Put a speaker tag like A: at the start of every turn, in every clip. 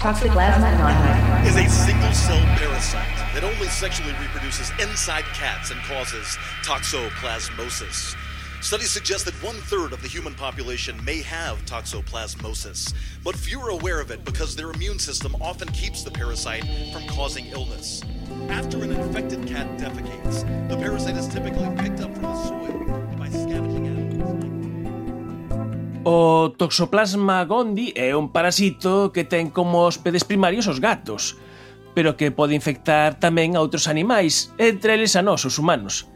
A: Toxoplasma gondii
B: is a single cell parasite that only sexually reproduces inside cats and causes toxoplasmosis. Studies suggest that one third of the human population may have toxoplasmosis, but few are aware of it because their immune system often keeps the parasite from causing illness. After an infected cat defecates, the parasite is typically picked up from the soil by scavenging.
C: O Toxoplasma gondii é un parasito que ten como hóspedes primarios os gatos, pero que pode infectar tamén a outros animais, entre eles a nós, os humanos.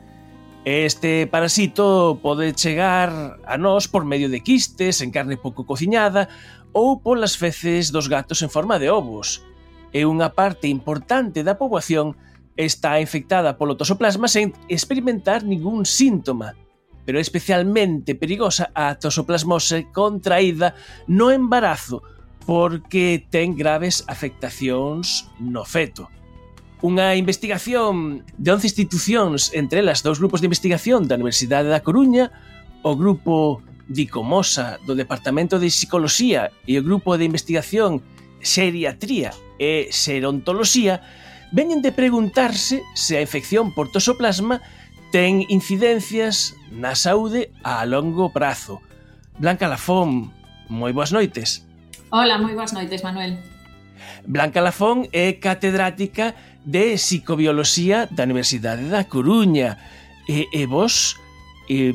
C: Este parasito pode chegar a nós por medio de quistes en carne pouco cociñada ou polas feces dos gatos en forma de ovos. E unha parte importante da poboación está infectada polo toxoplasma sen experimentar ningún síntoma, pero é especialmente perigosa a toxoplasmose contraída no embarazo porque ten graves afectacións no feto. Unha investigación de 11 institucións, entre elas dous grupos de investigación da Universidade da Coruña, o grupo Dicomosa do Departamento de Psicoloxía e o grupo de investigación Seriatría e Serontoloxía, veñen de preguntarse se a infección por toxoplasma ten incidencias na saúde a longo prazo. Blanca Lafón, moi boas noites.
D: Hola, moi boas noites, Manuel.
C: Blanca Lafón é catedrática de psicobioloxía da Universidade da Coruña e, e vos e,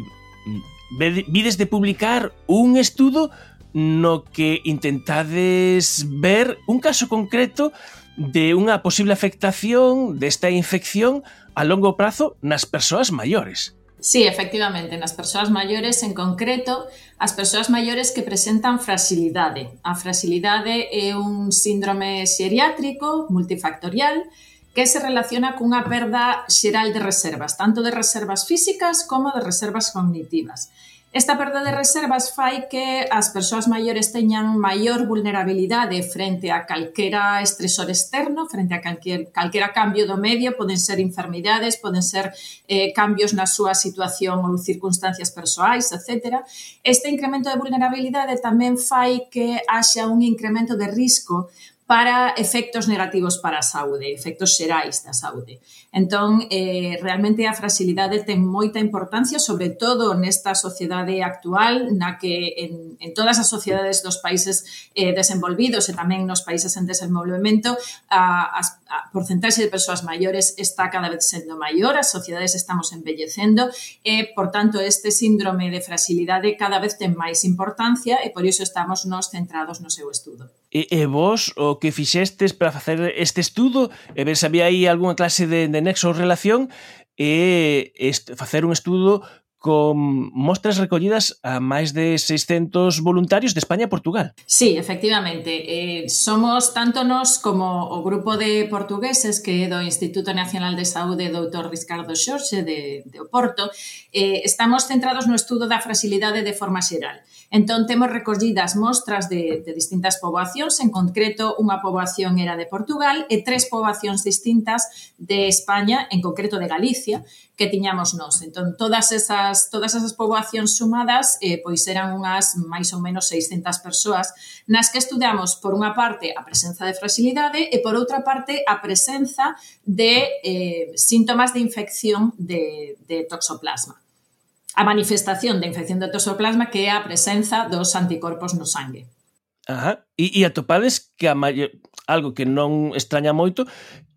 C: vides de publicar un estudo no que intentades ver un caso concreto de unha posible afectación desta infección a longo prazo nas persoas maiores.
D: Sí, efectivamente, nas persoas maiores en concreto, as persoas maiores que presentan fragilidade. A fragilidade é un síndrome xeriátrico multifactorial que se relaciona cunha perda xeral de reservas, tanto de reservas físicas como de reservas cognitivas. Esta perda de reservas fai que as persoas maiores teñan maior vulnerabilidade frente a calquera estresor externo, frente a calquer, calquera cambio do medio, poden ser enfermidades, poden ser eh, cambios na súa situación ou circunstancias persoais, etc. Este incremento de vulnerabilidade tamén fai que haxa un incremento de risco para efectos negativos para a saúde, efectos xerais da saúde. Entón, eh, realmente a fragilidade ten moita importancia, sobre todo nesta sociedade actual, na que en, en todas as sociedades dos países eh, desenvolvidos e tamén nos países en desenvolvemento, a, a, a porcentaxe de persoas maiores está cada vez sendo maior, as sociedades estamos embellecendo, e, por tanto, este síndrome de fragilidade cada vez ten máis importancia e por iso estamos nos centrados no seu estudo.
C: E, e vos o que fixestes para facer este estudo e ver se había aí algunha clase de, de nexo ou relación e este, facer un estudo con mostras recollidas a máis de 600 voluntarios de España e Portugal.
D: Sí, efectivamente. Eh, somos tanto nos como o grupo de portugueses que é do Instituto Nacional de Saúde Dr. Ricardo Xorxe de, de Oporto. Eh, estamos centrados no estudo da fragilidade de forma xeral. Entón, temos recollidas mostras de, de distintas poboacións, en concreto unha poboación era de Portugal e tres poboacións distintas de España, en concreto de Galicia, que tiñamos nos. Entón, todas esas esas, todas esas poboacións sumadas eh, pois eran unhas máis ou menos 600 persoas nas que estudamos por unha parte a presenza de fragilidade e por outra parte a presenza de eh, síntomas de infección de, de toxoplasma a manifestación da infección de toxoplasma que é a presenza dos anticorpos no sangue.
C: Ajá. E, e atopades que a maio... algo que non extraña moito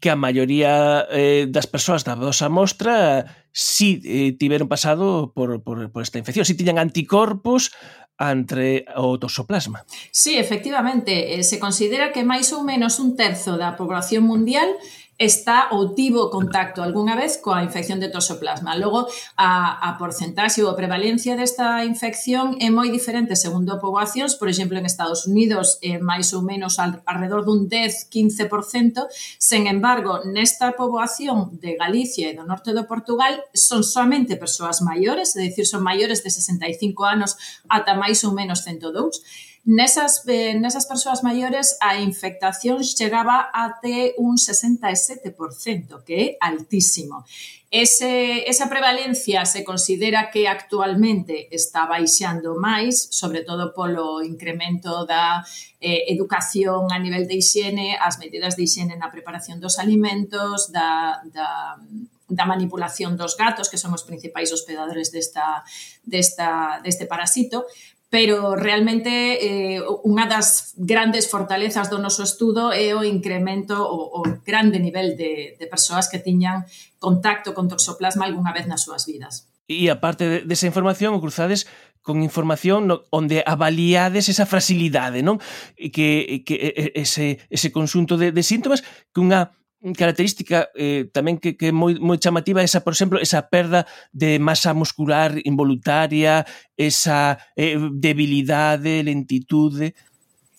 C: que a maioría eh, das persoas da vosa mostra si eh, tiveron pasado por, por, por esta infección, si tiñan anticorpos entre o toxoplasma.
D: Sí, efectivamente, eh, se considera que máis ou menos un terzo da población mundial está ou tivo contacto algunha vez coa infección de toxoplasma. Logo, a, a porcentaxe ou a prevalencia desta infección é moi diferente segundo a poboacións, por exemplo, en Estados Unidos é máis ou menos al, alrededor dun 10-15%, sen embargo, nesta poboación de Galicia e do norte do Portugal son somente persoas maiores, é dicir, son maiores de 65 anos ata máis ou menos 102, Nesas, eh, nesas persoas maiores a infectación chegaba até un 67%, que é altísimo. Ese, esa prevalencia se considera que actualmente está baixando máis, sobre todo polo incremento da eh, educación a nivel de higiene, as medidas de higiene na preparación dos alimentos, da, da, da manipulación dos gatos, que son os principais hospedadores desta, desta, deste parasito, pero realmente eh, unha das grandes fortalezas do noso estudo é o incremento o, o grande nivel de, de persoas que tiñan contacto con toxoplasma algunha vez nas súas vidas.
C: E aparte desa de información, o cruzades con información no, onde avaliades esa fragilidade, non? E que, que ese, ese consunto de, de síntomas que unha característica eh, tamén que, que é moi, moi chamativa esa, por exemplo, esa perda de masa muscular involuntaria, esa eh, debilidade, lentitude.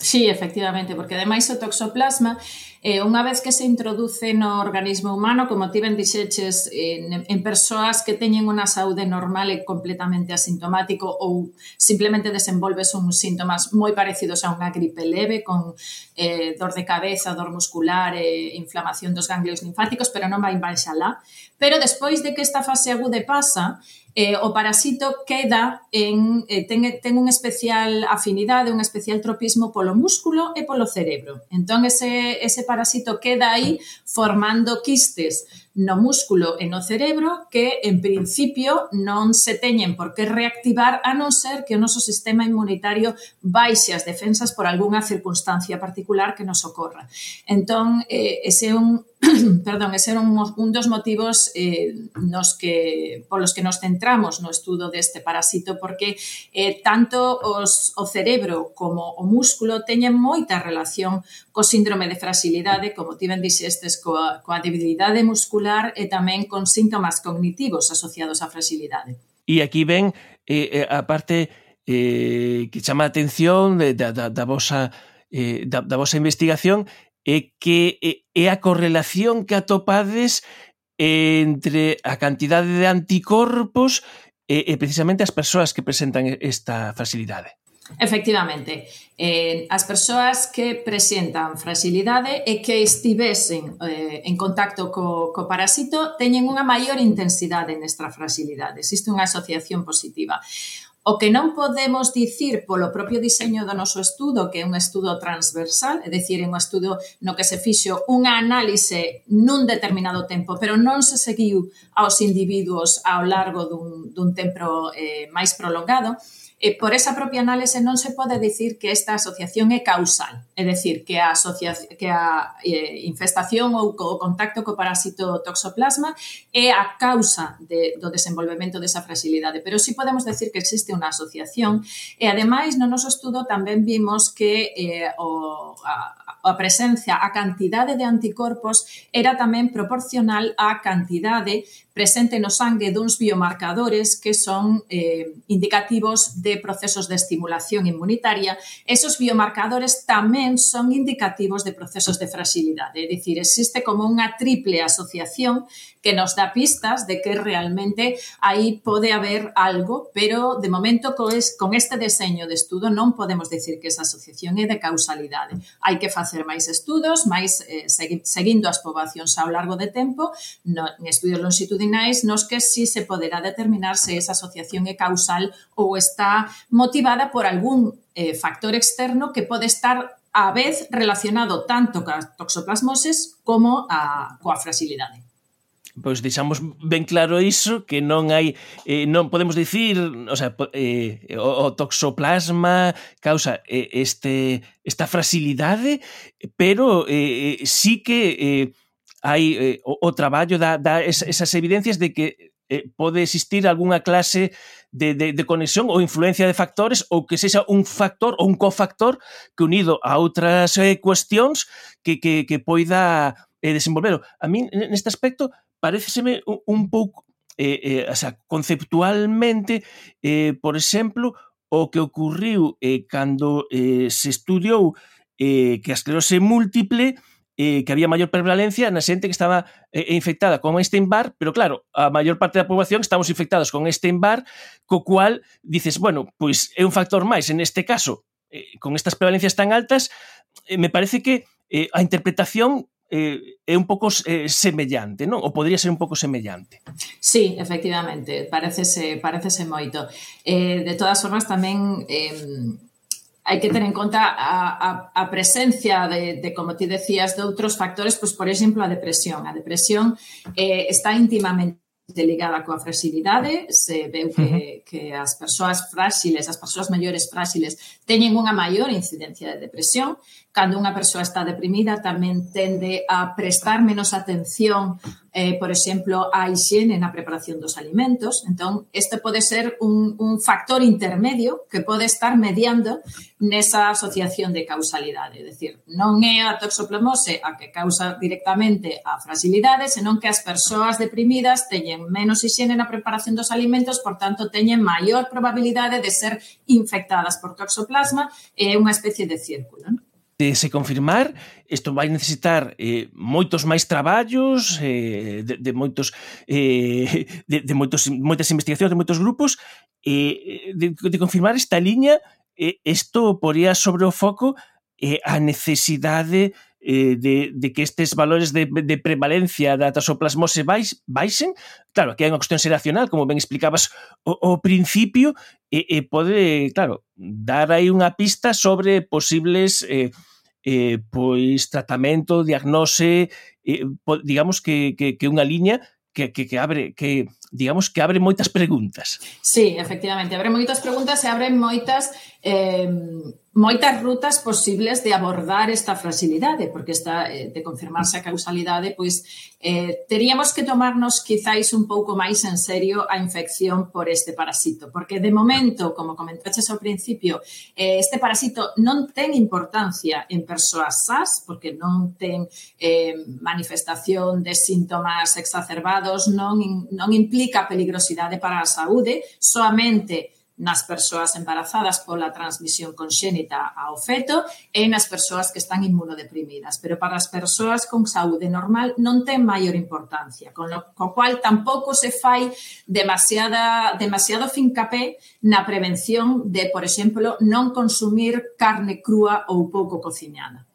D: Sí, efectivamente, porque ademais o toxoplasma eh, unha vez que se introduce no organismo humano, como ti ben dixeches, en, en persoas que teñen unha saúde normal e completamente asintomático ou simplemente desenvolves un síntomas moi parecidos a unha gripe leve con eh, dor de cabeza, dor muscular e eh, inflamación dos ganglios linfáticos, pero non vai baixalá. Pero despois de que esta fase aguda pasa, Eh, o parasito queda en, eh, ten, ten unha especial afinidade, un especial tropismo polo músculo e polo cerebro. Entón, ese, ese parasito queda aí formando quistes no músculo e no cerebro que, en principio, non se teñen por que reactivar a non ser que o noso sistema inmunitario baixe as defensas por algunha circunstancia particular que nos ocorra. Entón, eh, ese é un perdón, ese era un, un dos motivos eh, nos que, polos que nos centramos no estudo deste parasito, porque eh, tanto os, o cerebro como o músculo teñen moita relación co síndrome de fragilidade, como tiven dixestes, coa, coa debilidade muscular vascular e tamén con síntomas cognitivos asociados á fragilidade.
C: E aquí ven eh, eh, a parte eh, que chama a atención de, da, da, da, vosa, eh, da, da vosa investigación é que é a correlación que atopades entre a cantidade de anticorpos e, e precisamente as persoas que presentan esta facilidade.
D: Efectivamente, eh, as persoas que presentan fragilidade e que estivesen eh, en contacto co, co parasito teñen unha maior intensidade nesta fragilidade. Existe unha asociación positiva. O que non podemos dicir polo propio diseño do noso estudo, que é un estudo transversal, é dicir, é un estudo no que se fixo unha análise nun determinado tempo, pero non se seguiu aos individuos ao largo dun, dun tempo eh, máis prolongado, E por esa propia análise non se pode dicir que esta asociación é causal. É decir, que a, que a eh, infestación ou o contacto co parásito toxoplasma é a causa de, do desenvolvemento desa fragilidade. Pero sí podemos decir que existe unha asociación e, ademais, no noso estudo tamén vimos que eh, o, a, a presencia, a cantidade de anticorpos era tamén proporcional á cantidade presente no sangue duns biomarcadores que son eh, indicativos de procesos de estimulación inmunitaria. Esos biomarcadores tamén tamén son indicativos de procesos de fragilidade, é dicir, existe como unha triple asociación que nos dá pistas de que realmente aí pode haber algo, pero de momento con este deseño de estudo non podemos dicir que esa asociación é de causalidade. Hai que facer máis estudos, máis eh, seguindo as poboacións ao largo de tempo, no, en estudios longitudinais nos que si se poderá determinar se esa asociación é causal ou está motivada por algún eh, factor externo que pode estar a vez relacionado tanto coa toxoplasmoses como a coa fragilidade.
C: Pois deixamos ben claro iso que non hai eh, non podemos dicir, o sea, eh, o, o toxoplasma causa eh, este esta fragilidade, pero eh, eh, sí que eh, hai eh, o, o traballo da, da esas evidencias de que eh, pode existir algunha clase de, de, de conexión ou influencia de factores ou que sexa un factor ou un cofactor que unido a outras eh, cuestións que, que, que poida eh, desenvolver. A min, neste aspecto, pareceseme un, un pouco eh, eh, o sea, conceptualmente, eh, por exemplo, o que ocurriu eh, cando eh, se estudiou eh, que a esclerose múltiple eh, eh, que había maior prevalencia na xente que estaba eh, infectada con Epstein-Barr, pero claro, a maior parte da poboación estamos infectados con Epstein-Barr, co cual dices, bueno, pois é un factor máis en este caso, eh, con estas prevalencias tan altas, eh, me parece que eh, a interpretación eh, é un pouco eh, semellante, non? Ou podría ser un pouco semellante.
D: Sí, efectivamente, parecese, parecese moito. Eh, de todas formas, tamén eh, hai que ter en conta a, a, a presencia de, de, como ti decías, de outros factores, pois, por exemplo, a depresión. A depresión eh, está íntimamente de ligada coa fragilidade, se veu que, que as persoas frágiles, as persoas maiores frágiles, teñen unha maior incidencia de depresión. Cando unha persoa está deprimida tamén tende a prestar menos atención, eh, por exemplo, á higiene na preparación dos alimentos. Entón, este pode ser un, un factor intermedio que pode estar mediando nesa asociación de causalidade. É dicir, non é a toxoplasmose a que causa directamente a fragilidade, senón que as persoas deprimidas teñen teñen menos higiene na preparación dos alimentos, por tanto, teñen maior probabilidade de ser infectadas por toxoplasma, é unha especie de círculo. Non?
C: de se confirmar, isto vai necesitar eh, moitos máis traballos, eh, de, de moitos eh, de, de moitos, moitas investigacións, de moitos grupos, eh, de, de confirmar esta liña, eh, isto eh, poría sobre o foco eh, a necesidade eh, de, de que estes valores de, de prevalencia da toxoplasmose baix, baixen, claro, que hai unha cuestión xeracional, como ben explicabas o, o principio, e, e pode, claro, dar aí unha pista sobre posibles eh, eh, pois tratamento, diagnose, eh, po, digamos que, que, que unha liña que, que, que abre que digamos que abre moitas preguntas.
D: Sí, efectivamente, abre moitas preguntas e abre moitas eh, moitas rutas posibles de abordar esta fragilidade, porque esta eh, de confirmarse a causalidade, pois eh, teríamos que tomarnos quizáis un pouco máis en serio a infección por este parasito, porque de momento, como comentaches ao principio, eh, este parasito non ten importancia en persoas sas, porque non ten eh, manifestación de síntomas exacerbados, non, non implica indica peligrosidade para a saúde soamente nas persoas embarazadas pola transmisión conxénita ao feto e nas persoas que están inmunodeprimidas. Pero para as persoas con saúde normal non ten maior importancia, con lo co cual tampouco se fai demasiada, demasiado fincapé na prevención de, por exemplo, non consumir carne crúa ou pouco cocinada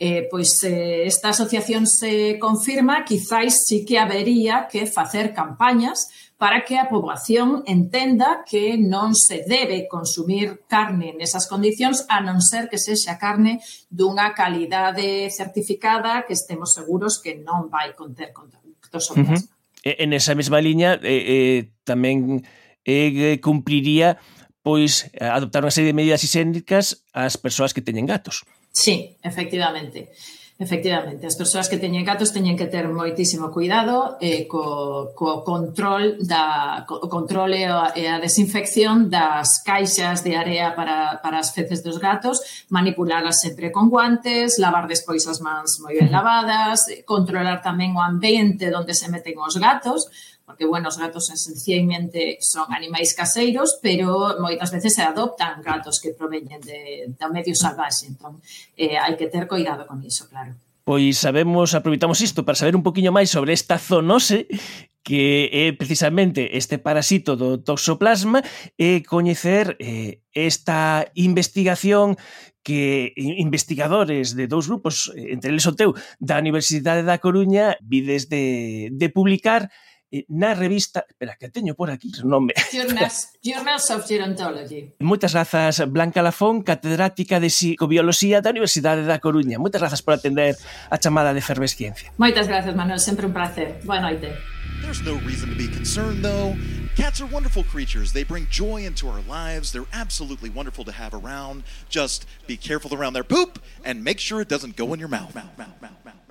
D: eh, pois eh, esta asociación se confirma, quizáis sí que habería que facer campañas para que a poboación entenda que non se debe consumir carne nesas condicións, a non ser que sexa carne dunha calidade certificada que estemos seguros que non vai conter contaminantes. Uh -huh.
C: En esa mesma liña, eh, eh, tamén eh, cumpliría pois adoptar unha serie de medidas higiénicas ás persoas que teñen gatos.
D: Sí, efectivamente. Efectivamente, as persoas que teñen gatos teñen que ter moitísimo cuidado eh, co, co control da co, control e a, e a desinfección das caixas de area para, para as feces dos gatos, manipularlas sempre con guantes, lavar despois as mans moi ben lavadas, controlar tamén o ambiente onde se meten os gatos, porque, bueno, os gatos esencialmente son animais caseiros, pero moitas veces se adoptan gatos que proveñen de, do medio salvaxe, entón eh, hai que ter cuidado con iso, claro.
C: Pois sabemos, aproveitamos isto para saber un poquinho máis sobre esta zoonose que é precisamente este parasito do toxoplasma e coñecer eh, esta investigación que investigadores de dous grupos, eh, entre eles o teu, da Universidade da Coruña, vides de, de publicar eh, na revista, espera, que teño por aquí o nome.
D: Journals, Journals of Gerontology.
C: Moitas grazas, Blanca Lafón, catedrática de psicobioloxía da Universidade da Coruña. Moitas grazas por atender a chamada de Fervesciencia.
D: Moitas grazas, Manuel, sempre un placer. Boa noite.
B: There's no reason to be concerned, though. Cats are wonderful creatures. They bring joy into our lives. They're absolutely wonderful to have around. Just be careful around their poop and make sure it doesn't go in your mouth. mouth, mouth, mouth, mouth.